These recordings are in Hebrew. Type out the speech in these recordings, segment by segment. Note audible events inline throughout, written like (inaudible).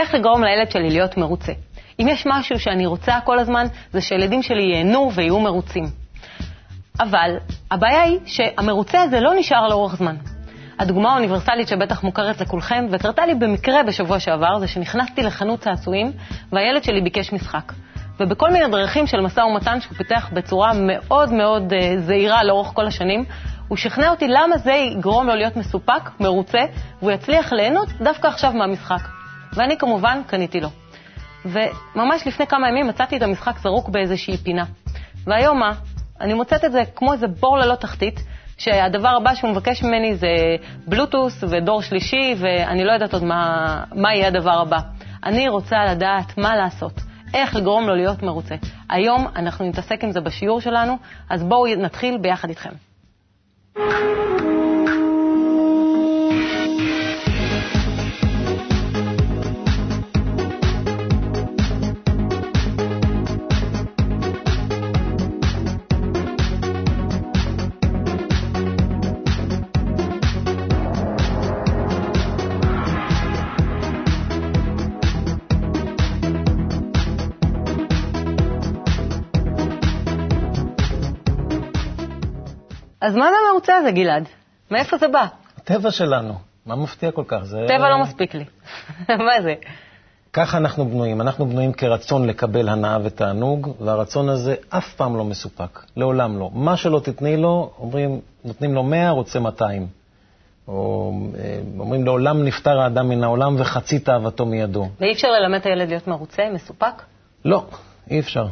איך לגרום לילד שלי להיות מרוצה. אם יש משהו שאני רוצה כל הזמן, זה שילדים שלי ייהנו ויהיו מרוצים. אבל הבעיה היא שהמרוצה הזה לא נשאר לאורך זמן. הדוגמה האוניברסלית שבטח מוכרת לכולכם, וקרתה לי במקרה בשבוע שעבר, זה שנכנסתי לחנות צעצועים, והילד שלי ביקש משחק. ובכל מיני דרכים של משא ומתן שהוא פיתח בצורה מאוד מאוד uh, זהירה לאורך כל השנים, הוא שכנע אותי למה זה יגרום לו להיות מסופק, מרוצה, והוא יצליח ליהנות דווקא עכשיו מהמשחק. ואני כמובן קניתי לו. וממש לפני כמה ימים מצאתי את המשחק זרוק באיזושהי פינה. והיום מה? אני מוצאת את זה כמו איזה בור ללא תחתית, שהדבר הבא שהוא מבקש ממני זה בלוטוס ודור שלישי, ואני לא יודעת עוד מה, מה יהיה הדבר הבא. אני רוצה לדעת מה לעשות, איך לגרום לו להיות מרוצה. היום אנחנו נתעסק עם זה בשיעור שלנו, אז בואו נתחיל ביחד איתכם. אז מה זה המרוצה הזה, גלעד? מאיפה זה בא? הטבע שלנו. מה מפתיע כל כך? זה... טבע לא מספיק לי. (laughs) מה זה? ככה אנחנו בנויים. אנחנו בנויים כרצון לקבל הנאה ותענוג, והרצון הזה אף פעם לא מסופק. לעולם לא. מה שלא תתני לו, אומרים, נותנים לו 100, רוצה 200. או אה, אומרים, לעולם נפטר האדם מן העולם וחצי תאוותו מידו. ואי אפשר ללמד את הילד להיות מרוצה, מסופק? לא, אי אפשר.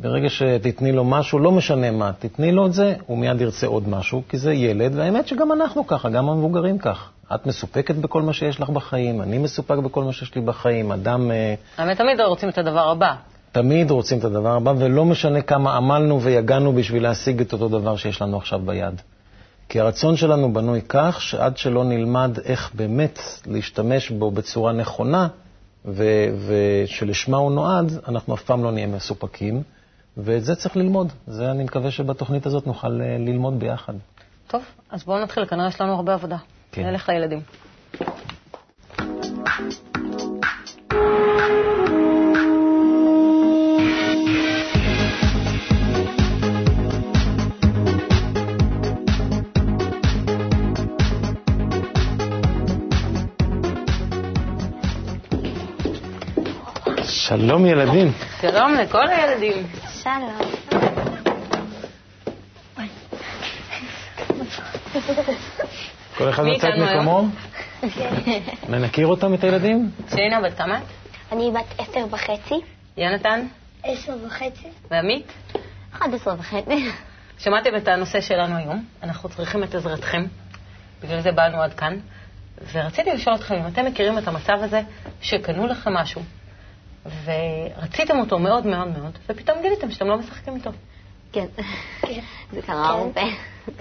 ברגע שתתני לו משהו, לא משנה מה, תתני לו את זה, הוא מיד ירצה עוד משהו, כי זה ילד, והאמת שגם אנחנו ככה, גם המבוגרים כך. את מסופקת בכל מה שיש לך בחיים, אני מסופק בכל מה שיש לי בחיים, אדם... אה, האמת, תמיד רוצים את הדבר הבא. תמיד רוצים את הדבר הבא, ולא משנה כמה עמלנו ויגענו בשביל להשיג את אותו דבר שיש לנו עכשיו ביד. כי הרצון שלנו בנוי כך, שעד שלא נלמד איך באמת להשתמש בו בצורה נכונה, ושלשמה הוא נועד, אנחנו אף פעם לא נהיה מסופקים. ואת זה צריך ללמוד. זה, אני מקווה שבתוכנית הזאת נוכל אה, ללמוד ביחד. טוב, אז בואו נתחיל, כנראה יש לנו הרבה עבודה. כן. נלך לילדים. שלום ילדים. שלום לכל הילדים. שלום. כל אחד מצא את מקומו? נכיר אותם, את הילדים? שינה, בת כמה? אני בת עשר וחצי. יונתן? עשר וחצי. ועמית? אחד עשר וחצי. שמעתם את הנושא שלנו היום, אנחנו צריכים את עזרתכם, בגלל זה באנו עד כאן, ורציתי לשאול אתכם אם אתם מכירים את המצב הזה שקנו לכם משהו, ורציתם אותו מאוד מאוד מאוד, ופתאום גיליתם שאתם לא משחקים איתו. כן, (laughs) זה קרה הרבה.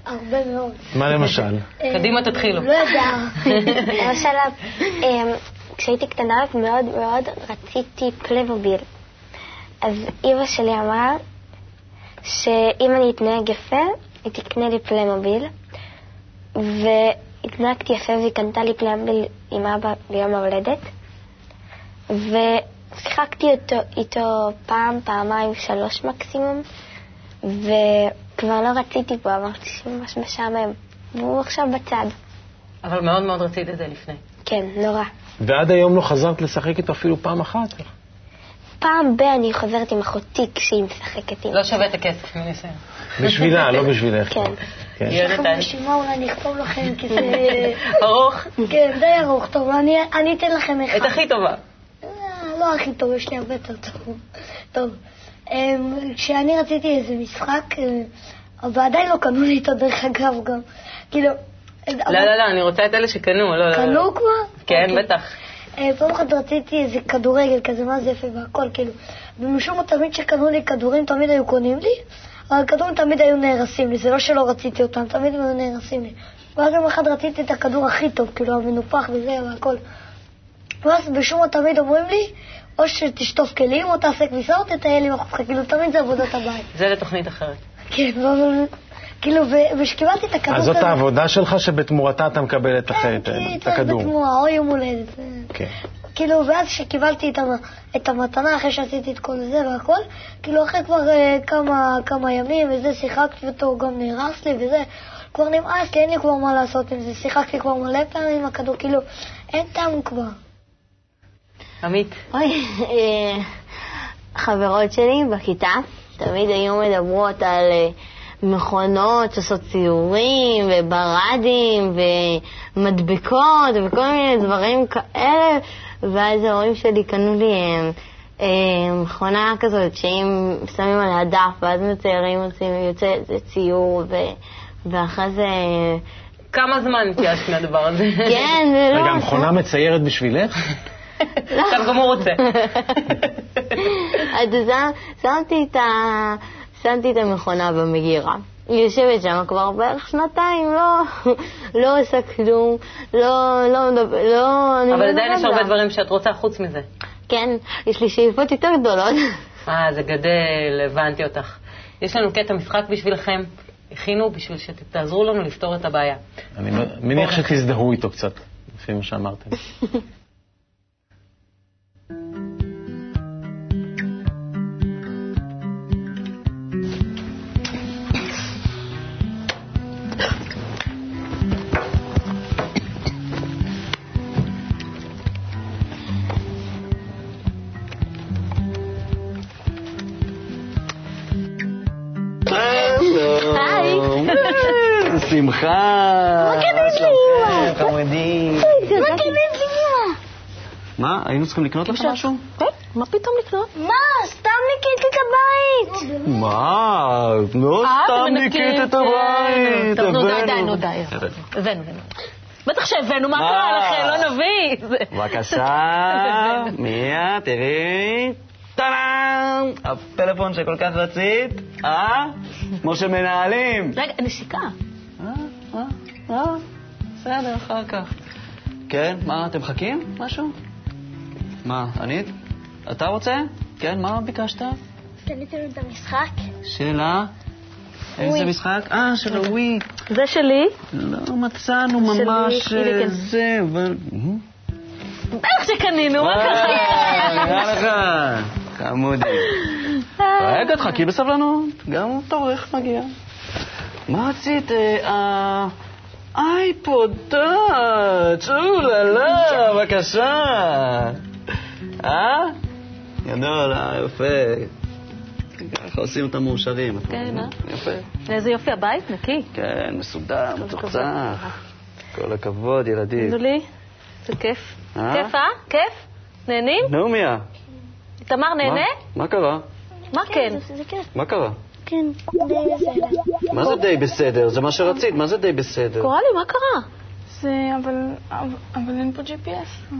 הרבה מאוד. מה למשל? קדימה תתחילו. לא יודע. (laughs) למשל, אמ, כשהייתי קטנה מאוד מאוד רציתי פלבוביל. אז אימא שלי אמרה שאם אני אתנהג יפה, היא תקנה לי פלמוביל. והתנהגתי יפה והיא קנתה לי פלמוביל עם אבא ביום ההולדת. שיחקתי איתו, איתו פעם, פעמיים, שלוש מקסימום, וכבר לא רציתי בו, אמרתי שממש משעמם. והוא עכשיו בצד. אבל מאוד מאוד רצית את זה לפני. כן, נורא. ועד היום לא חזרת לשחק איתו אפילו פעם אחת? פעם ב- אני חוזרת עם אחותי כשהיא משחקת עם... לא שווה את הכסף מניסיון. בשבילה, לא בשבילך. כן. כן. יונתן. רשימה אולי אני אכתוב לכם, כי זה... (laughs) ארוך? כן, די ארוך. טוב, אני אני אתן לכם אחד. את הכי טובה. אה, לא הכי טוב, יש לי הרבה יותר טוב. טוב, אמ, כשאני רציתי איזה משחק, אה, ועדיין לא קנו לי אותו דרך אגב גם. כאילו... לא, לא, לא, אני רוצה את אלה שקנו. לא, לא, לא. קנו כבר? כן, אוקיי. בטח. אה, פעם אחת רציתי איזה כדורגל כזה, מה זה יפה והכל, כאילו. ומשום מה תמיד שקנו לי כדורים, תמיד היו קונים לי, אבל הכדורים תמיד היו נהרסים לי, זה לא שלא רציתי אותם, תמיד הם היו נהרסים לי. ואז יום אחד רציתי את הכדור הכי טוב, כאילו המנופח וזה והכל. ואז בשום מה תמיד אומרים לי, או שתשטוף כלים או תעשה כביסה או תטייל עם החופך, כאילו תמיד זה עבודת הבית. זה לתוכנית אחרת. כן, אבל כאילו, ו- וכשקיבלתי את הכדור אז זאת העבודה שלך שבתמורתה אתה מקבל את כן, את- הכדור. בתמורה, או יום הולדת. כן. כאילו, ואז כשקיבלתי את, המ, את המתנה, אחרי שעשיתי את כל זה והכל, כאילו, אחרי כבר אה, כמה, ימים וזה, שיחקתי אותו, גם נהרס לי וזה, כבר נמאס לי, אין לי כבר מה לעשות עם זה. שיחקתי כבר מלא פעמים עם הכדור, כאילו, אין טעם כבר. עמית, אוי, אה, חברות שלי בכיתה תמיד היו מדברות על אה, מכונות שעושות ציורים וברדים ומדבקות וכל מיני דברים כאלה, ואז ההורים שלי קנו לי אה, מכונה כזאת שאם שמים עליה דף ואז מציירים, יוצאים, יוצא איזה ציור ו... ואחרי זה... כמה זמן התייאשת מהדבר הזה? כן, זה לא... רגע, המכונה מציירת בשבילך? (laughs) עכשיו גם הוא רוצה. אז שמתי את, ה... שמתי את המכונה במגירה. היא יושבת שם כבר בערך שנתיים, לא, לא עושה כלום, לא, לא לא... אני אבל לא עדיין יש. הרבה דברים שאת רוצה חוץ מזה. כן, יש לי שאיפות יותר גדולות. אה, זה גדל, הבנתי אותך. יש לנו קטע משחק בשבילכם, הכינו בשביל שתעזרו לנו לפתור את הבעיה. אני מניח שתזדהו איתו קצת, לפי מה שאמרתם. (laughs) מה שלומכם, חמודים? מה קנית לי מה, היינו צריכים לקנות לך משהו? מה פתאום לקנות? מה? סתם ניקיתי את הבית. מה, לא סתם ניקית את הבית. טוב, נו די. די, נו די. הבאנו. הבאנו. בטח שהבאנו, מה? קרה לכם? לא נביא. בבקשה, מיה, תראי. טאדאם! הפלאפון שכל כך רצית, אה? כמו שמנהלים. רגע, נשיקה. אה, אה, אה, בסדר, אחר כך. כן, מה, אתם מחכים? משהו? מה, ענית? אתה רוצה? כן, מה ביקשת? קניתם את המשחק? שאלה? איזה משחק? אה, של הווי. זה שלי. לא מצאנו ממש אה, כן. זה, אבל... בטח שקנינו, מה אה, קרה? נראה לך. חמודי. רגע, תחכי בסבלנות, גם תורך מגיע. מה רצית? אה, אייפוד טאץ', אוללה, בבקשה. אה? גדול, אה, יפה. ככה עושים את המאושרים. כן, מבינה? יפה. איזה יופי, הבית נקי. כן, מסודר, מצוחצח. כל הכבוד, ילדים. תגידו לי, זה כיף. אה? כיף, אה? כיף? נהנים? נו, מיה. תמר נהנה? מה? מה קרה? מה כן? זה כיף. מה קרה? כן, די בסדר. מה זה די בסדר? זה מה שרצית, מה זה די בסדר? קורלי, מה קרה? זה, אבל, אבל, אבל אין פה GPS.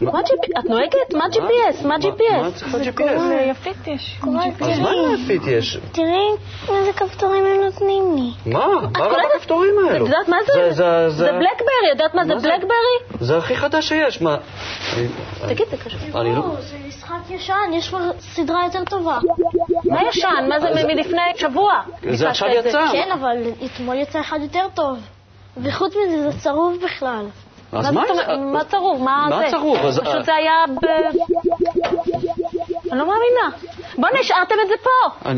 מה GPS? את נוהגת? מה GPS? מה מה GPS? צריך ב-GPS? ליפית יש. אז מה עם היפית יש? תראי איזה כפתורים הם נותנים לי. מה? מה קולטת? רב הכפתורים את האלו? יודעת מה זה? זה- זה- זה בלקברי, יודעת מה זה מה? בלקברי? זה הכי חדש שיש, מה? תגיד, זה קשור. לא... זה משחק ישן, יש כבר סדרה יותר טובה. מה ישן? מה זה מלפני שבוע? זה עכשיו את יצא. כן, אבל אתמול יצא אחד יותר טוב. וחוץ מזה, זה צרוב בכלל. אז מה אומרת? מה צרוב? מה זה? מה צרוב? פשוט זה היה ב... אני לא מאמינה. בוא'נה, השארתם את זה פה.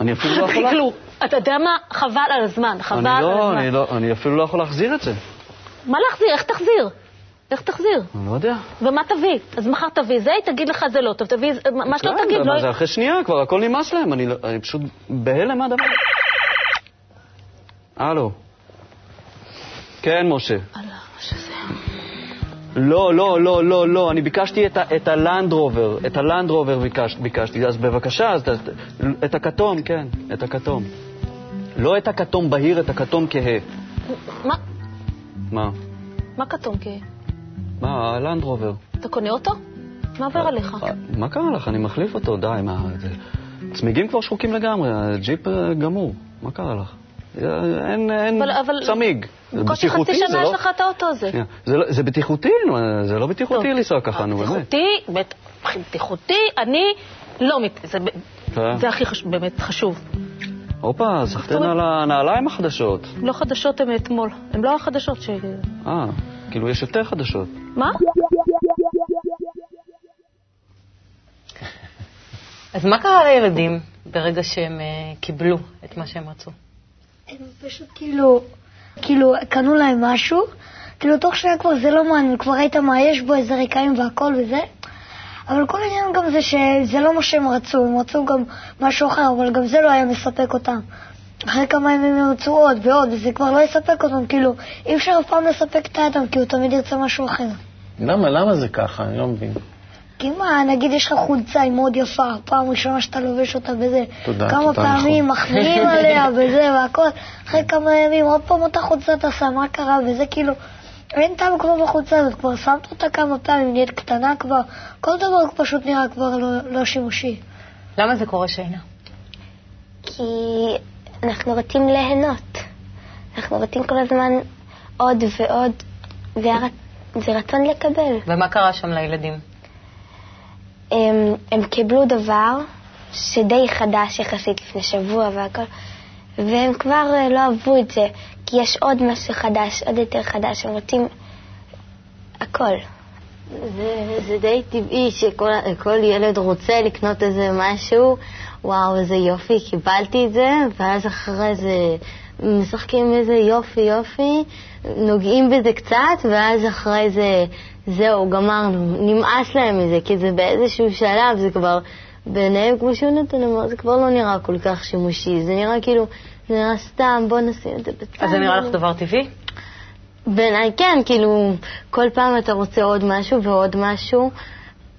אני- אפילו לא (laughs) יכול... כלום. אתה יודע מה? חבל על הזמן. חבל אני על לא, אני הזמן. לא, אני אפילו לא יכול להחזיר את זה. מה להחזיר? איך תחזיר? איך תחזיר? אני לא יודע. ומה תביא? אז מחר תביא זה, היא תגיד לך זה לא טוב, תביא זה- מה שלא כן, תגיד, לא... זה אחרי שנייה כבר, הכל נמאס להם, אני לא- אני פשוט בהלם מהדבר. הלו. כן, משה. לא, לא, לא, לא, לא, אני ביקשתי את ה- את הלנד רובר, את הלנד רובר ביקש- ביקשתי, אז בבקשה, אז את הכתום, כן, את הכתום. לא את הכתום בהיר, את הכתום כהה. מה? מה? מה כתום כ... מה, הלנד רובר. אתה קונה אותו? מה עובר עליך? אה, מה קרה לך? אני מחליף אותו, די, מה... צמיגים כבר שחוקים לגמרי, הג'יפ אה, גמור, מה קרה לך? אה, אין, אין אבל- אבל- צמיג. זה בקושי חצי שנה יש לא... לך את האוטו הזה. שנייה, זה, לא, זה בטיחותי, זה לא בטיחותי טוב. לנסוע ככה, נו, באמת. בטיחותי, בט- בטיחותי, אני לא... מת- זה כן. זה הכי חשוב, באמת חשוב. הופה, סחטיין על הנעליים החדשות. לא חדשות הן מאתמול. הן לא החדשות ש... אה, כאילו, יש יותר חדשות. מה? אז מה קרה לילדים ברגע שהם אה, קיבלו את מה שהם רצו? הם פשוט כאילו, כאילו, קנו להם משהו, כאילו תוך שנייה כבר זה לא מעניין, כבר ראית מה יש בו, איזה רקעים והכל וזה. אבל כל העניין גם זה שזה לא מה שהם רצו, הם רצו גם משהו אחר, אבל גם זה לא היה מספק אותם. אחרי כמה ימים הם רצו עוד ועוד, וזה כבר לא יספק אותם, כאילו, אי אפשר אף פעם לספק את האדם, כי הוא תמיד ירצה משהו אחר. למה, למה זה ככה? אני לא מבין. כי מה, נגיד יש לך חולצה, היא מאוד יפה, פעם ראשונה שאתה לובש אותה בזה. תודה, כמה תודה, פעמים נכון. מחמיאים (laughs) עליה וזה והכל. אחרי כמה ימים עוד פעם אותה חולצה אתה שם, מה קרה? וזה כאילו, אין טעם כבר בחולצה הזאת, כבר שמת אותה כמה פעמים, נהיית קטנה כבר, כל דבר פשוט נראה כבר לא, לא שימושי. למה זה קורה שינה? כי אנחנו רוצים ליהנות. אנחנו רוצים כל הזמן עוד ועוד, וזה רצון לקבל. ומה קרה שם לילדים? הם, הם קיבלו דבר שדי חדש יחסית לפני שבוע והכל, והם כבר אה, לא אהבו את זה, כי יש עוד משהו חדש, עוד יותר חדש, הם רוצים הכל. זה, זה די טבעי שכל כל ילד רוצה לקנות איזה משהו, וואו, איזה יופי, קיבלתי את זה, ואז אחרי זה משחקים איזה יופי, יופי, נוגעים בזה קצת, ואז אחרי זה, זהו, גמרנו, נמאס להם מזה, כי זה באיזשהו שלב, זה כבר, ביניהם, כמו שיונתן אמר, זה כבר לא נראה כל כך שימושי, זה נראה כאילו, זה נראה סתם, בוא נשים את זה בצד. אז זה נראה לך דבר טבעי? בעיניי כן, כאילו, כל פעם אתה רוצה עוד משהו ועוד משהו,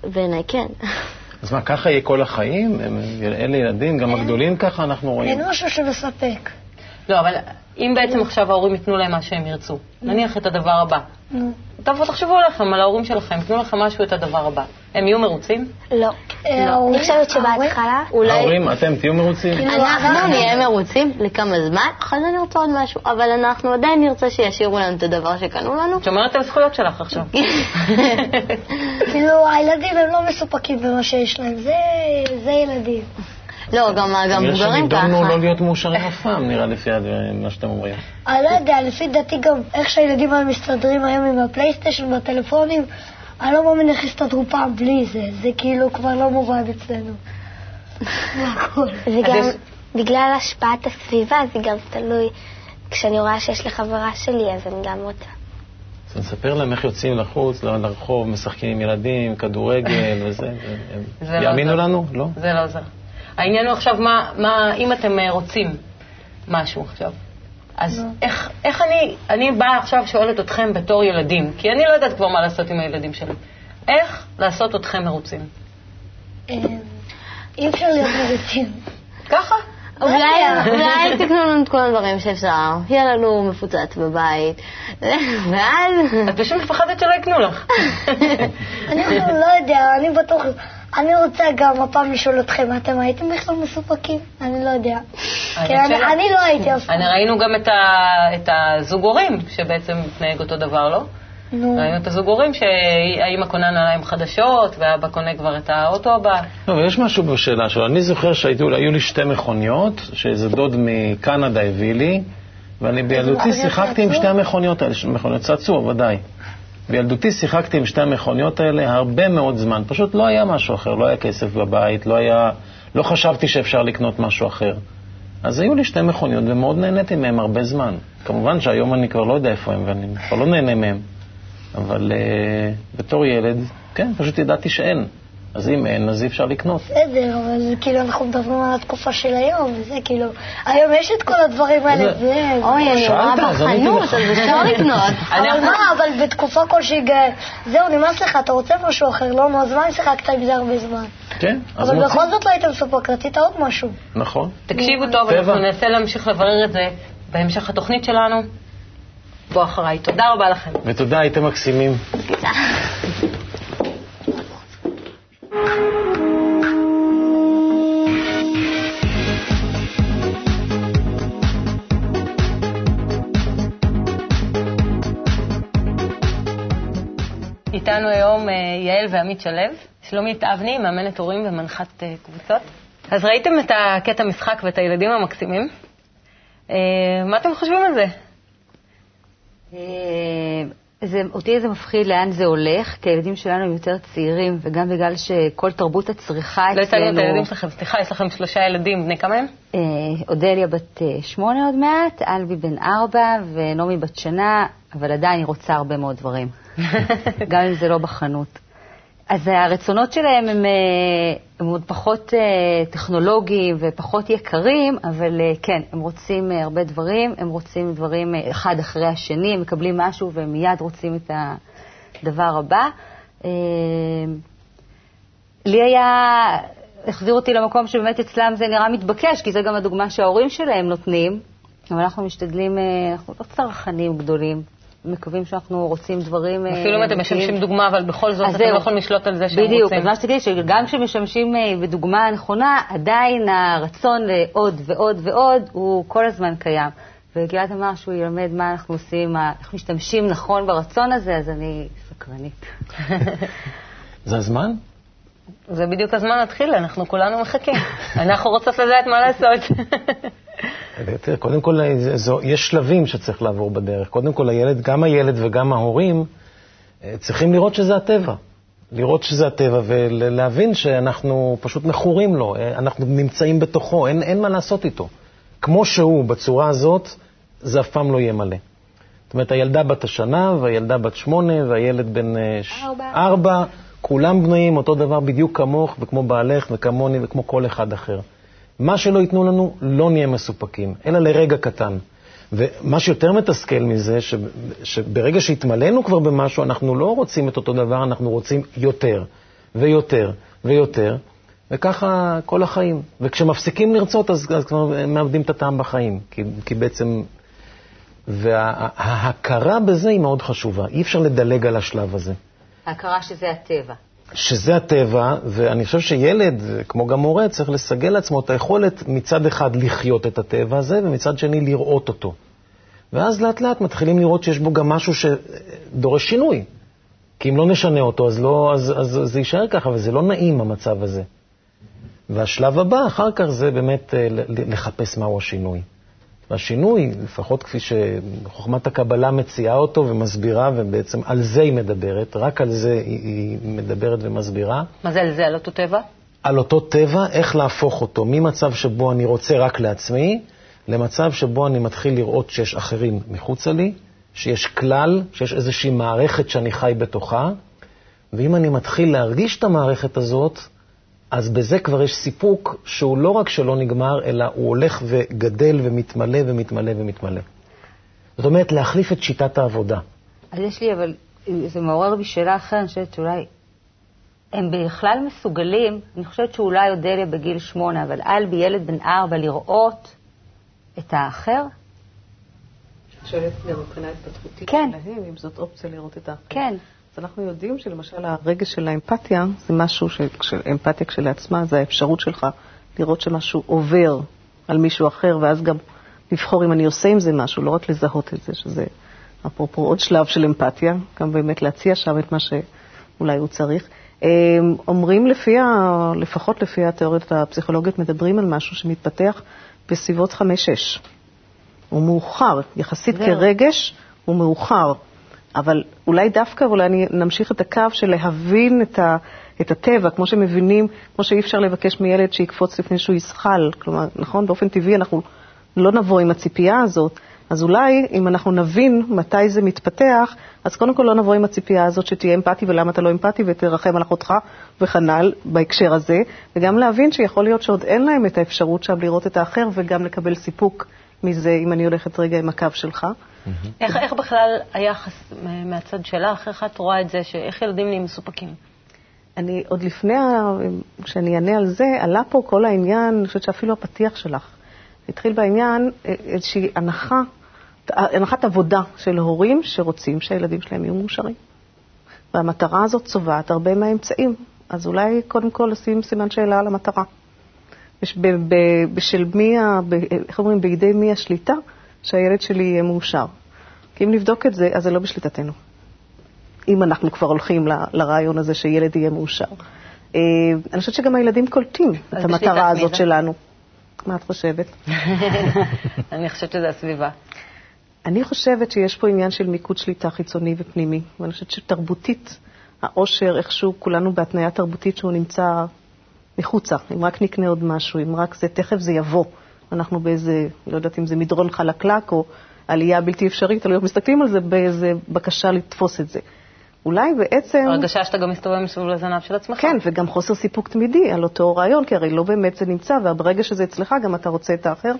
בעיניי כן. אז מה, ככה יהיה כל החיים? הם- אלה ילדים, גם הגדולים ככה אנחנו רואים. אין משהו שמספק. לא, אבל אם בעצם עכשיו ההורים ייתנו להם מה שהם ירצו, נניח את הדבר הבא, נו. תבואו תחשבו עליכם, על ההורים שלכם, ייתנו לכם משהו, את הדבר הבא. הם יהיו מרוצים? לא. אני חושבת שבהתחלה, אולי ההורים, אתם תהיו מרוצים? כאילו, אנחנו נהיה מרוצים לכמה זמן, אחרי זה נרצה עוד משהו, אבל אנחנו עדיין נרצה שישאירו לנו את הדבר שקנו לנו. שומרת על זכויות שלך עכשיו. (laughs) כאילו, הילדים הם לא מסופקים במה שיש להם, זה, זה ילדים. לא, גם גם כנראה מבוגרים שנידונו לא ככה. להיות מאושרים אף פעם, נראה לפי מה שאתם אומרים. אני לא יודע, לפי דעתי גם איך שהילדים האלה מסתדרים היום עם הפלייסטיישן והטלפונים, אני לא מאמין איך הסתדרו פעם בלי זה, זה כאילו כבר לא מובן אצלנו. וגם בגלל השפעת הסביבה, זה גם תלוי. כשאני רואה שיש לחברה שלי, אז אני גם רוצה. אז נספר להם איך יוצאים לחוץ, לרחוב, משחקים עם ילדים, כדורגל (laughs) וזה. לא יאמינו. לנו? לא? זה לא עוזר. העניין הוא עכשיו, מה, מה, אם אתם אה, רוצים משהו עכשיו, אז איך, איך אני, אני באה עכשיו שואלת אתכם בתור ילדים, כי אני לא יודעת כבר מה לעשות עם הילדים שלי. איך לעשות אתכם מרוצים? אה, אי אפשר להיות מרוצים. ככה. אולי אולי תקנו לנו את כל הדברים שאפשר, יהיה לנו מפוצץ בבית, ואז... את פשוט מפחדת שלא יקנו לך. (laughs) אני לא יודע, אני בטוח, אני רוצה גם הפעם לשאול אתכם, אתם הייתם בכלל מסופקים? אני לא יודע. כי אני לא הייתי אף פעם. אני ראינו גם את, הזוג הורים, שבעצם מתנהג אותו דבר, לא? נו. ראינו את הזוג הורים שהאימא קונה נעליים חדשות, והאבא קונה כבר את האוטו הבא. לא, אבל יש משהו בשאלה שלו. אני זוכר שהיו לי שתי מכוניות, שאיזה דוד מקנדה הביא לי, ואני בילדותי שיחקתי עם? שתי המכוניות האלה, מכוניות צעצוע, ודאי. בילדותי שיחקתי עם שתי המכוניות האלה הרבה מאוד זמן. פשוט לא היה משהו אחר, לא היה כסף בבית, לא היה... לא חשבתי שאפשר לקנות משהו אחר. אז היו לי שתי מכוניות ומאוד נהניתי מהן הרבה זמן. כמובן שהיום אני כבר לא יודע איפה הן ואני כבר לא נהנה מהן. אבל uh, בתור ילד, כן, פשוט ידעתי שאין. אז אם אין, אז אי אפשר לקנות. בסדר, אבל כאילו אנחנו מדברים על התקופה של היום, וזה כאילו, היום יש את כל הדברים האלה, זה-. אוי, אני רואה בחנות. אז אפשר לקנות. (laughs) אבל מה, אבל בתקופה כלשהי, זהו, נמאס לך, אתה רוצה משהו אחר, לא? נו, אז מה אם שיחקת עם זה הרבה זמן? כן, אז אבל. בכל זאת לא היית מסופק, רצית עוד משהו. נכון. תקשיבו טוב. אנחנו ננסה להמשיך לברר את זה בהמשך התוכנית שלנו. בוא אחריי. תודה רבה לכם. ותודה, הייתם מקסימים. איתנו היום אה, יעל ועמית שלו, שלומית אבני, מאמנת הורים ומנחת אה, קבוצות. אז ראיתם את הקטע משחק ואת הילדים המקסימים? אה, מה אתם חושבים על זה? זה, אותי זה מפחיד לאן זה הולך, כי הילדים שלנו הם יותר צעירים, וגם בגלל שכל תרבות הצריכה לא אצלנו... הצגנו את הילדים שלכם, סליחה, יש לכם שלושה ילדים, בני כמה הם? אה, אודליה בת שמונה עוד מעט, אלבי בן ארבע ונעמי בת שנה, אבל עדיין היא רוצה הרבה מאוד דברים, (laughs) גם אם זה לא בחנות. אז הרצונות שלהם הם, אה, הם עוד פחות אה, טכנולוגיים ופחות יקרים, אבל אה, כן, הם רוצים הרבה דברים, הם רוצים דברים אחד אחרי השני, הם מקבלים משהו והם מיד רוצים את הדבר הבא. לי היה, החזיר אותי למקום שבאמת אצלם זה נראה מתבקש, כי זו גם הדוגמה שההורים שלהם נותנים, אבל אנחנו משתדלים, אנחנו לא צרכנים גדולים. מקווים שאנחנו רוצים דברים... אה, אפילו אם אתם. משמשים דוגמה, אבל בכל זאת אתם לא. יכולים לשלוט על זה שהם בדיוק, רוצים. אז מה שתגידי, שגם כשמשמשים אה, בדוגמה הנכונה, עדיין הרצון לעוד ועוד ועוד הוא כל הזמן קיים. וגלעד אמר שהוא ילמד מה אנחנו עושים, איך משתמשים נכון ברצון הזה, אז אני סקרנית. (laughs) זה הזמן? זה בדיוק הזמן להתחיל, אנחנו כולנו מחכים. (laughs) אנחנו רוצות לדעת מה לעשות. (laughs) (laughs) תראה, קודם כל, זו, יש שלבים שצריך לעבור בדרך. קודם כל, הילד, גם הילד וגם ההורים אה, צריכים לראות שזה הטבע. לראות שזה הטבע ולהבין שאנחנו פשוט מכורים לו, אה, אנחנו נמצאים בתוכו, אין, אין מה לעשות איתו. כמו שהוא, בצורה הזאת, זה אף פעם לא יהיה מלא. זאת אומרת, הילדה בת השנה, והילדה בת שמונה, והילד בן אה. ארבע, כולם בנויים אותו דבר בדיוק כמוך וכמו בעלך וכמוני וכמו כל אחד אחר. מה שלא ייתנו לנו, לא נהיה מסופקים, אלא לרגע קטן. ומה שיותר מתסכל מזה, ש, שברגע שהתמלאנו כבר במשהו, אנחנו לא רוצים את אותו דבר, אנחנו רוצים יותר ויותר ויותר, וככה כל החיים. וכשמפסיקים לרצות, אז, אז כבר מאבדים את הטעם בחיים, כי, כי בעצם... וההכרה בזה היא מאוד חשובה, אי אפשר לדלג על השלב הזה. ההכרה שזה הטבע. שזה הטבע, ואני חושב שילד, כמו גם מורה, צריך לסגל לעצמו את היכולת מצד אחד לחיות את הטבע הזה, ומצד שני לראות אותו. ואז לאט לאט מתחילים לראות שיש בו גם משהו שדורש שינוי. כי אם לא נשנה אותו, אז, לא, אז, אז זה יישאר ככה, וזה לא נעים המצב הזה. והשלב הבא, אחר כך, זה באמת אה, לחפש מהו השינוי. והשינוי, לפחות כפי שחוכמת הקבלה מציעה אותו ומסבירה, ובעצם על זה היא מדברת, רק על זה היא, מדברת ומסבירה, מה זה על זה, על אותו טבע? על אותו טבע, איך להפוך אותו ממצב שבו אני רוצה רק לעצמי, למצב שבו אני מתחיל לראות שיש אחרים מחוצה לי, שיש כלל, שיש איזושהי מערכת שאני חי בתוכה, ואם אני מתחיל להרגיש את המערכת הזאת, אז בזה כבר יש סיפוק שהוא לא רק שלא נגמר, אלא הוא הולך וגדל ומתמלא ומתמלא ומתמלא. זאת אומרת, להחליף את שיטת העבודה. אז יש לי, אבל זה מעורר בי שאלה אחרת, אני חושבת שאולי הם בכלל מסוגלים, אני חושבת שאולי אודליה בגיל שמונה, אבל אלבי, ילד בן ארבע, לראות את האחר? שואלת גם מבחינה התפתחותית כן. שלהם, אם זאת אופציה לראות את האחר. כן. אז אנחנו יודעים שלמשל הרגש של האמפתיה זה משהו, ש- כש- אמפתיה כשלעצמה זה האפשרות שלך לראות שמשהו עובר על מישהו אחר, ואז גם לבחור אם אני עושה עם זה משהו, לא רק לזהות את זה, שזה אפרופו עוד שלב של אמפתיה, גם באמת להציע שם את מה שאולי הוא צריך. אמ, אומרים לפי, ה- לפחות לפי התיאוריות הפסיכולוגיות, מדברים על משהו שמתפתח בסביבות חמש-שש. הוא מאוחר, יחסית. כרגש הוא מאוחר. אבל אולי דווקא, אולי נמשיך את הקו של להבין את, ה, את הטבע, כמו שמבינים, כמו שאי אפשר לבקש מילד שיקפוץ לפני שהוא יזחל. כלומר, נכון, באופן טבעי אנחנו לא נבוא עם הציפייה הזאת, אז אולי אם אנחנו נבין מתי זה מתפתח, אז קודם כל לא נבוא עם הציפייה הזאת שתהיה אמפתי ולמה אתה לא אמפתי ותרחם על אחותך וכנ"ל בהקשר הזה, וגם להבין שיכול להיות שעוד אין להם את האפשרות שם לראות את האחר וגם לקבל סיפוק מזה, אם אני הולכת רגע עם הקו שלך. איך, איך בכלל היחס מהצד שלך, איך את רואה את זה, שאיך ילדים נהיים מסופקים? אני, עוד לפני ה- שאני אענה על זה, עלה פה כל העניין, אני חושבת שאפילו הפתיח שלך, התחיל בעניין אה, איזושהי הנחה, הנחת עבודה של הורים שרוצים שהילדים שלהם יהיו מאושרים. והמטרה הזאת צובעת הרבה מהאמצעים. אז אולי קודם כל לשים סימן שאלה על המטרה. בשל מי, איך אומרים, בידי מי השליטה שהילד שלי יהיה מאושר. כי אם נבדוק את זה, אז זה לא בשליטתנו. אם אנחנו כבר הולכים ל- לרעיון הזה שילד יהיה מאושר. אה, אני חושבת שגם הילדים קולטים את המטרה הזאת? שלנו. מה את חושבת? (laughs) אני חושבת שזה הסביבה. אני חושבת שיש פה עניין של מיקוד שליטה חיצוני ופנימי, ואני חושבת שתרבותית, העושר, איכשהו כולנו בהתניה תרבותית שהוא נמצא מחוצה. אם רק נקנה עוד משהו, אם רק זה, תכף זה יבוא. אנחנו באיזה, לא יודעת אם זה מדרון חלקלק או עלייה בלתי אפשרית, תלוי איך מסתכלים על זה, באיזה בקשה לתפוס את זה. אולי בעצם... הרגשה שאתה גם מסתובב מסביב לזנב של עצמך. כן, וגם חוסר סיפוק תמידי על אותו רעיון, כי הרי לא באמת זה נמצא, וברגע שזה אצלך גם אתה רוצה את האחר.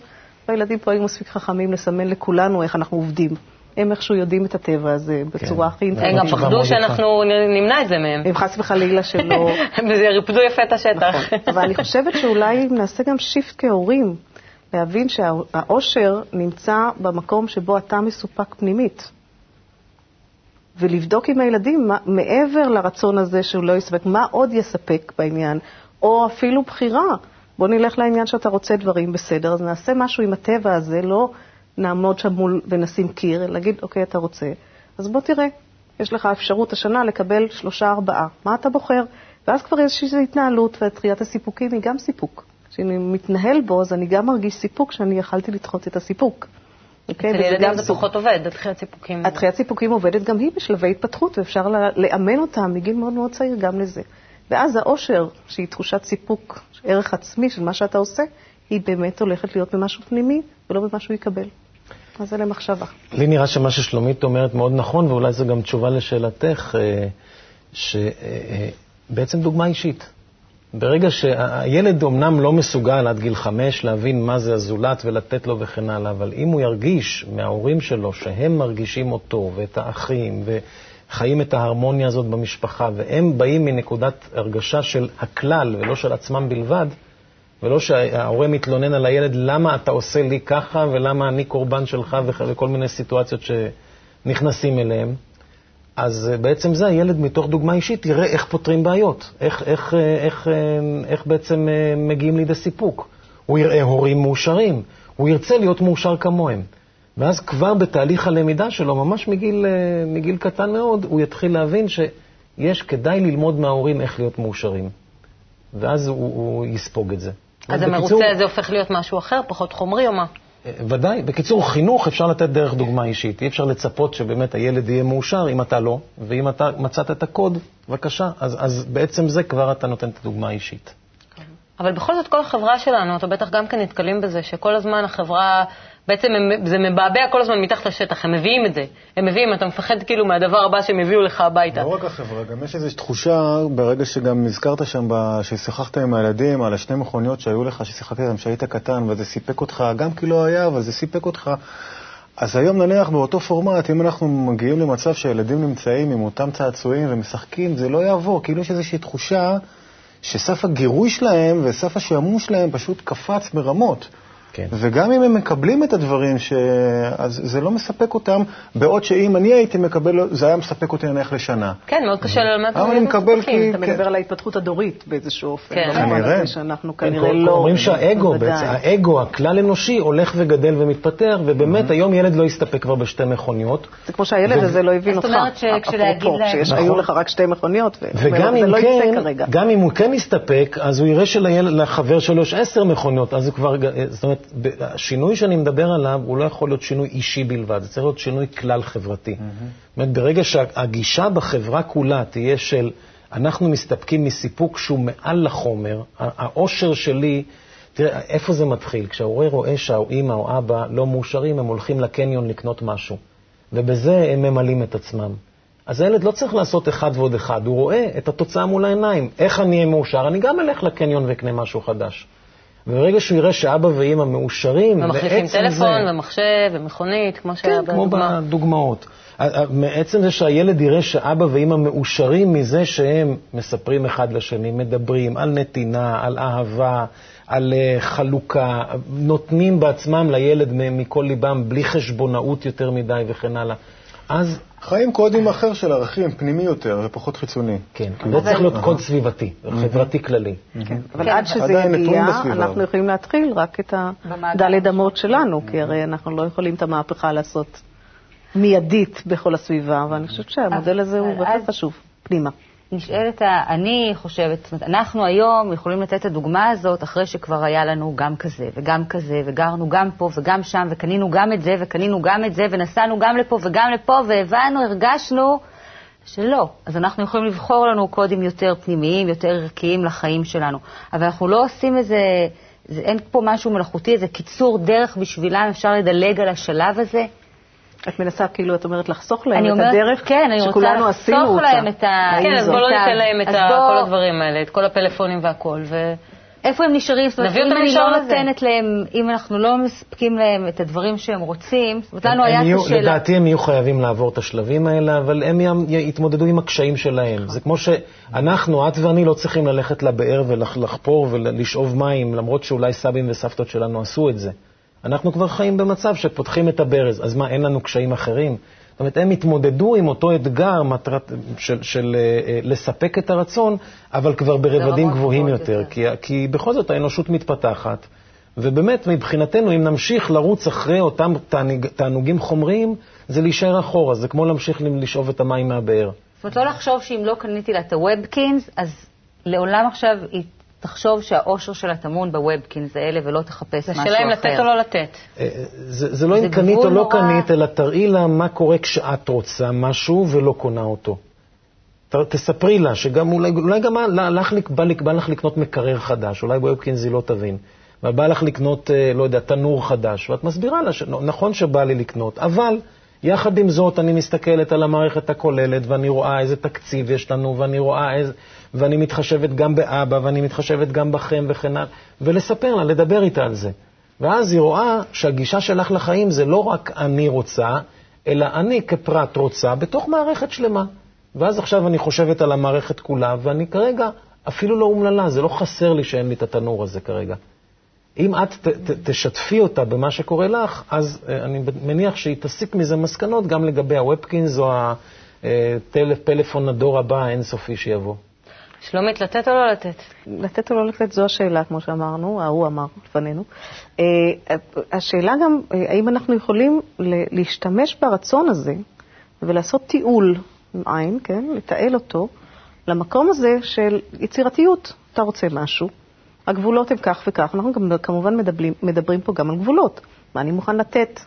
והילדים פה היו מספיק חכמים לסמן לכולנו איך אנחנו עובדים. הם איכשהו יודעים את הטבע הזה בצורה הכי הם אינטרנטית. גם פחדו שאנחנו נמנע את זה מהם. אם חס וחלילה שלא... (laughs) וזה ריפדו יפה את השטח. נכון. אבל אני חושבת שאולי אם נעשה גם שיפט כהורים, להבין שהאושר נמצא במקום שבו אתה מסופק פנימית. ולבדוק עם הילדים מה, מעבר לרצון הזה שהוא לא יספק, מה עוד יספק בעניין, או אפילו בחירה. בוא נלך לעניין שאתה רוצה דברים בסדר, אז נעשה משהו עם הטבע הזה, לא נעמוד שם מול ונשים קיר, אלא להגיד, אוקיי, אתה רוצה, אז בוא תראה, יש לך אפשרות השנה לקבל שלושה, ארבעה, מה אתה בוחר? ואז כבר יש איזושהי התנהלות, ותחיית הסיפוקים היא גם סיפוק. כשאני מתנהל בו, אז אני גם מרגיש סיפוק שאני יכלתי לדחות את הסיפוק. אוקיי? אצל ילדים גם זה פחות עובד, התחיית סיפוקים. התחיית סיפוקים עובדת גם היא בשלבי התפתחות, ואפשר לאמן אותה מגיל מאוד מאוד צעיר גם לזה. ואז האושר, שהיא תחושת סיפוק, ערך עצמי של מה שאתה עושה, היא באמת הולכת להיות במשהו פנימי ולא במה שהוא יקבל. אז זה למחשבה. לי נראה שמה ששלומית אומרת מאוד נכון, ואולי זו גם תשובה לשאלתך, שבעצם דוגמה אישית. ברגע שהילד אומנם לא מסוגל עד גיל חמש להבין מה זה הזולת ולתת לו וכן הלאה, אבל אם הוא ירגיש מההורים שלו שהם מרגישים אותו ואת האחים וחיים את ההרמוניה הזאת במשפחה, והם באים מנקודת הרגשה של הכלל ולא של עצמם בלבד, ולא שההורה מתלונן על הילד, למה אתה עושה לי ככה ולמה אני קורבן שלך וכ- וכל מיני סיטואציות שנכנסים אליהם. אז אה, בעצם זה הילד מתוך דוגמה אישית יראה איך פותרים בעיות, איך, איך, אה, איך, אה, איך בעצם מגיעים לידי סיפוק. הוא יראה הורים מאושרים, הוא ירצה להיות מאושר כמוהם. ואז כבר בתהליך הלמידה שלו, ממש מגיל, מגיל קטן מאוד, הוא יתחיל להבין שיש, כדאי ללמוד מההורים איך להיות מאושרים. ואז הוא, הוא יספוג את זה. אז המרוצה הזה הופך להיות משהו אחר, פחות חומרי או מה? ודאי. בקיצור, חינוך אפשר לתת דרך דוגמה אישית. אי אפשר לצפות שבאמת הילד יהיה מאושר אם אתה לא, ואם אתה מצאת את הקוד, בבקשה. אז, אז בעצם זה כבר אתה נותן את הדוגמה האישית. אבל בכל זאת, כל החברה שלנו, אתה בטח גם כן נתקלים בזה, שכל הזמן החברה, בעצם הם, זה מבעבע כל הזמן מתחת לשטח, הם מביאים את זה. הם מביאים, אתה מפחד כאילו מהדבר הבא שהם יביאו לך הביתה. לא רק החברה, גם יש איזושהי תחושה, ברגע שגם הזכרת שם, ששיחקת עם הילדים, על השתי מכוניות שהיו לך, ששיחקת איתן כשהיית קטן, וזה סיפק אותך, גם כי לא היה, אבל זה סיפק אותך. אז היום נניח באותו פורמט, אם אנחנו מגיעים למצב שהילדים נמצאים עם אותם צעצועים ומשחקים, זה לא יעבור, כאילו יש איזושהי תחושה שסף הגירוי שלהם וסף השעמום שלהם פשוט קפץ ברמות. כן. וגם אם הם מקבלים את הדברים, ש... אז זה לא מספק אותם, בעוד שאם אני הייתי מקבל, זה היה מספק אותי נניח לשנה. כן, מאוד קשה ללמד אבל אני מקבל. כי- אתה כן. מדבר על ההתפתחות הדורית באיזשהו אופן. כן. במובן כנראה. שאנחנו כנראה לא... אומרים שהאגו. בעצם, האגו הכלל אנושי הולך וגדל ומתפתח, ובאמת היום ילד לא יסתפק כבר בשתי מכוניות. זה כמו שהילד הזה לא הבין זאת אותך. אומרת שכשלהגיד אפרופו, להם- שיש- נכון. היו לך רק שתי מכוניות, ו- וגם זה אם לא כן. גם אם הוא כן יסתפק, אז הוא יראה שלחבר שלו יש עשר מכוניות, אז הוא כבר, זאת אומרת, ב- השינוי שאני מדבר עליו, הוא לא יכול להיות שינוי אישי בלבד, זה צריך להיות שינוי כלל חברתי. זאת אומרת, ברגע שהגישה בחברה כולה תהיה של, אנחנו מסתפקים מסיפוק שהוא מעל לחומר, ה- האושר שלי, תראה, איפה זה מתחיל? כשההורה רואה שהאימא או אבא לא מאושרים, הם הולכים לקניון לקנות משהו, ובזה הם ממלאים את עצמם. אז הילד לא צריך לעשות אחד ועוד אחד, הוא רואה את התוצאה מול העיניים. איך אני אהיה מאושר? אני גם אלך לקניון ואקנה משהו חדש. וברגע שהוא יראה שאבא ואימא מאושרים, ומחליפים טלפון זה... ומחשב ומכונית, כמו שהיה כן, כמו בדוגמה. בדוגמאות. ה- ה- מעצם זה שהילד יראה שאבא ואימא מאושרים מזה שהם מספרים אחד לשני, מדברים על נתינה, על אהבה, על אה, חלוקה, נותנים בעצמם לילד מכל ליבם, בלי חשבונאות יותר מדי וכן הלאה. אז חיים קודים אחר של ערכים, פנימי יותר ופחות חיצוני. כן, זה צריך להיות קוד סביבתי, חברתי כללי. כן, אבל כן. עד שזה יגיע. אנחנו יכולים להתחיל רק את הדלת אמות שלנו, כי הרי אנחנו לא יכולים את המהפכה לעשות מיידית בכל הסביבה, ואני חושבת שהמודל הזה הוא בהחלט חשוב, פנימה. נשאלת, אני חושבת, זאת אומרת, אנחנו היום יכולים לתת את הדוגמה הזאת אחרי שכבר היה לנו גם כזה וגם כזה, וגרנו גם פה וגם שם, וקנינו גם את זה וקנינו גם את זה, ונסענו גם לפה וגם לפה, והבנו, הרגשנו שלא. אז אנחנו יכולים לבחור לנו קודים יותר פנימיים, יותר ערכיים לחיים שלנו. אבל אנחנו לא עושים איזה, זה, אין פה משהו מלאכותי, איזה קיצור דרך בשבילם, אפשר לדלג על השלב הזה. את מנסה, כאילו, את אומרת, לחסוך להם אני את אומרת, הדרך כן, אני רוצה שכולנו עשינו לחסוך אותה. להם את ה... כן, אז את בוא לא ניתן להם את אז בוא- כל הדברים האלה, את כל הפלאפונים והכול, ו... איפה הם נשארים? זאת אומרת, אם אני לא. נותנת להם, אם אנחנו לא מספקים להם את הדברים שהם רוצים, זאת אומרת, לנו היה את השאלה. לדעתי הם יהיו חייבים לעבור את השלבים האלה, אבל הם יתמודדו עם הקשיים שלהם. זה כמו שאנחנו, את ואני, לא צריכים ללכת לבאר ולחפור ולשאוב מים, למרות שאולי סבים וסבתות שלנו עשו את זה. אנחנו כבר חיים במצב שפותחים את הברז, אז מה, אין לנו קשיים אחרים? זאת אומרת, הם התמודדו עם אותו אתגר מטרת, של, של אה, אה, לספק את הרצון, אבל כבר ברבדים גבוהים גבוהות יותר, כי, כי בכל זאת האנושות מתפתחת, ובאמת, מבחינתנו, אם נמשיך לרוץ אחרי אותם תענוג, תענוגים חומריים, זה להישאר אחורה, זה כמו להמשיך לשאוב את המים מהבאר. זאת אומרת, לא לחשוב שאם לא קניתי לה את ה Webkinz, אז לעולם עכשיו היא תחשוב שהאושר שלה טמון ב Webkinz האלה ולא תחפש זה משהו שאלה אם אחר. לתת או לא לתת. אה, זה, זה לא זה אם קנית או לא. קנית, אלא תראי לה מה קורה כשאת רוצה משהו ולא קונה אותו. ת, תספרי לה שגם אולי, אולי גם לה- לך, בא, לק- בא לך לקנות מקרר חדש, אולי ב Webkinz היא לא תבין. אבל בא לך לקנות, אה, לא יודע, תנור חדש, ואת מסבירה לה שנכון שבא לי לקנות, אבל יחד עם זאת אני מסתכלת על המערכת הכוללת, ואני רואה איזה תקציב יש לנו, ואני רואה איזה... ואני מתחשבת גם באבא, ואני מתחשבת גם בכם וכן הלאה, ולספר לה, לדבר איתה על זה. ואז היא רואה שהגישה שלך לחיים זה לא רק אני רוצה, אלא אני כפרט רוצה בתוך מערכת שלמה. ואז עכשיו אני חושבת על המערכת כולה, ואני כרגע אפילו לא אומללה, זה לא חסר לי שאין לי את התנור הזה כרגע. אם את ת, ת, תשתפי אותה במה שקורה לך, אז אה, אני מניח שהיא תסיק מזה מסקנות גם לגבי הוובקינס או הפלאפון הדור הבא האינסופי שיבוא. שלומית, לתת או לא לתת? לתת או לא לתת זו השאלה, כמו שאמרנו, ההוא אמר לפנינו. אה, השאלה גם, אה, האם אנחנו יכולים להשתמש ברצון הזה ולעשות תיעול עין, כן, לתעל אותו, למקום הזה של יצירתיות. אתה רוצה משהו, הגבולות הם כך וכך, אנחנו גם כמובן מדברים, מדברים פה גם על גבולות. מה אני מוכן לתת,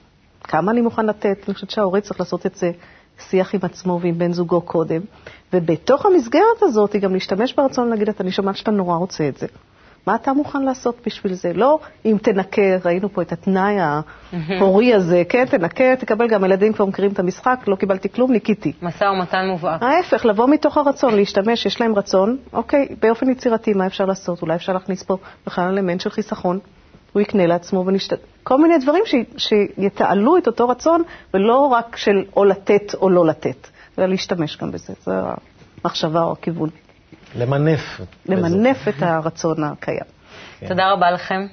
כמה אני מוכן לתת, אני חושבת שההורה צריך לעשות את זה שיח עם עצמו ועם בן זוגו קודם. ובתוך המסגרת הזאת היא גם להשתמש ברצון להגיד, אני שומעת שאתה נורא רוצה את זה. מה אתה מוכן לעשות בשביל זה? לא אם תנקה, ראינו פה את התנאי ההורי הזה, כן, תנקה, תקבל גם ילדים כבר מכירים את המשחק, לא קיבלתי כלום, ניקיתי. משא ומתן מובהק. ההפך, לבוא מתוך הרצון, להשתמש, יש להם רצון, אוקיי, באופן יצירתי, מה אפשר לעשות? אולי אפשר להכניס פה בכלל אלמנט של חיסכון. הוא יקנה לעצמו ונשת... כל מיני דברים ש... שיתעלו את אותו רצון, ולא רק של או לתת או לא לתת, אלא להשתמש גם בזה. זו המחשבה או הכיוון. למנף. למנף את הרצון הקיים. תודה רבה לכם.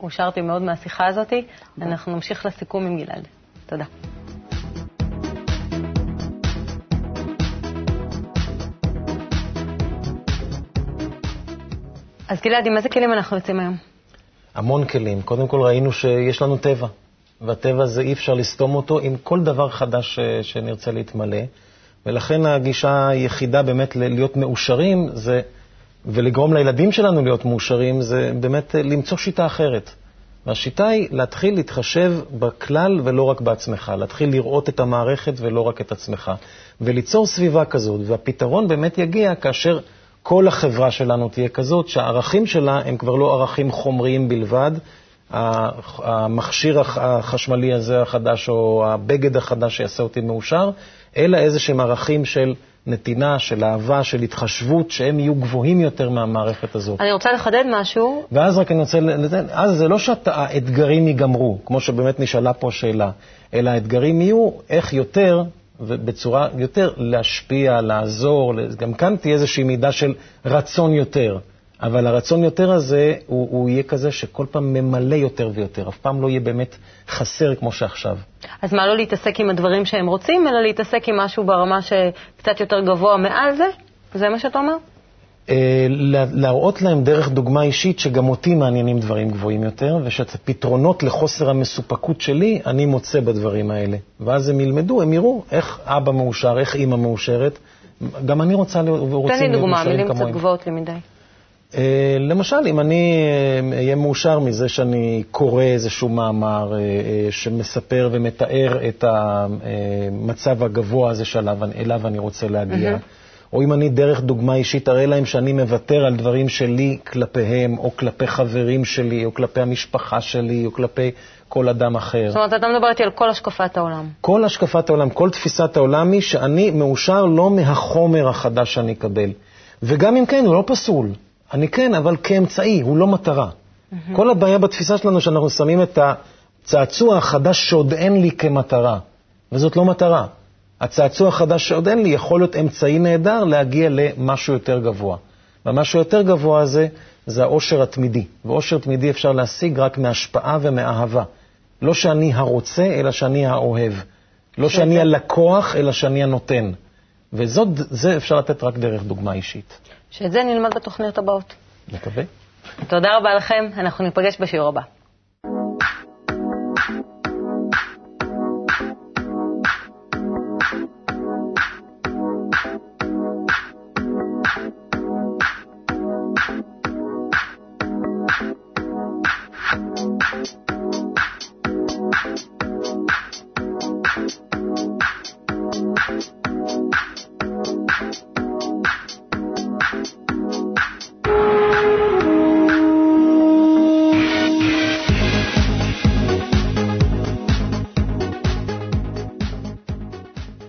אושרתי מאוד מהשיחה הזאת. אנחנו נמשיך לסיכום עם גלעד. תודה. אז גלעד, עם איזה כלים אנחנו יוצאים היום? המון כלים. קודם כל ראינו שיש לנו טבע, והטבע הזה אי אפשר לסתום אותו עם כל דבר חדש ש- שנרצה להתמלא, ולכן הגישה היחידה באמת להיות מאושרים זה, ולגרום לילדים שלנו להיות מאושרים, זה באמת למצוא שיטה אחרת. והשיטה היא להתחיל להתחשב בכלל ולא רק בעצמך, להתחיל לראות את המערכת ולא רק את עצמך, וליצור סביבה כזאת. והפתרון באמת יגיע כאשר כל החברה שלנו תהיה כזאת, שהערכים שלה הם כבר לא ערכים חומריים בלבד, המכשיר הח- החשמלי הזה החדש או הבגד החדש שיעשה אותי מאושר, אלא איזה שהם ערכים של נתינה, של אהבה, של התחשבות, שהם יהיו גבוהים יותר מהמערכת הזאת. אני רוצה לחדד משהו. ואז רק אני רוצה לציין, אז זה לא שהאתגרים ייגמרו, כמו שבאמת נשאלה פה השאלה, אלא האתגרים יהיו איך יותר, ובצורה יותר להשפיע, לעזור, גם כאן תהיה איזושהי מידה של רצון יותר. אבל הרצון יותר הזה, הוא, הוא יהיה כזה שכל פעם ממלא יותר ויותר, אף פעם לא יהיה באמת חסר כמו שעכשיו. אז מה, לא להתעסק עם הדברים שהם רוצים, אלא להתעסק עם משהו ברמה שקצת יותר גבוה מעל זה? זה מה שאתה אומר? אה, לה- להראות להם דרך דוגמה אישית שגם אותי מעניינים דברים גבוהים יותר, ושאת הפתרונות לחוסר המסופקות שלי אני מוצא בדברים האלה. ואז הם ילמדו, הם יראו איך אבא מאושר, איך אימא מאושרת, גם אני רוצה ורוצים תן לי דוגמה, מילים קצת. גבוהות לי מדי. אה, למשל, אם אני אה, אהיה מאושר מזה שאני קורא איזשהו מאמר שמספר ומתאר את המצב הגבוה הזה שאליו אליו אני רוצה להגיע, מהמם. או אם אני דרך דוגמה אישית אראה להם שאני מוותר על דברים שלי כלפיהם, או כלפי חברים שלי, או כלפי המשפחה שלי, או כלפי כל אדם אחר. זאת אומרת, אתה מדבר איתי על כל השקפת העולם. כל השקפת העולם, כל תפיסת העולם היא שאני מאושר לא מהחומר החדש שאני אקבל. וגם אם כן, הוא לא פסול. אני כן, אבל כאמצעי, הוא לא מטרה. כל הבעיה בתפיסה שלנו שאנחנו שמים את הצעצוע החדש שעוד אין לי כמטרה, וזאת לא מטרה. הצעצוע החדש שעוד אין לי יכול להיות אמצעי נהדר להגיע למשהו יותר גבוה. והמשהו יותר גבוה הזה זה העושר התמידי. ועושר תמידי אפשר להשיג רק מהשפעה ומאהבה. לא שאני הרוצה, אלא שאני האוהב. לא שאני הלקוח, אלא שאני הנותן. וזאת, זה אפשר לתת רק דרך דוגמה אישית. שאת זה נלמד בתוכניות הבאות. מקווה. תודה רבה לכם, אנחנו ניפגש בשיעור הבא.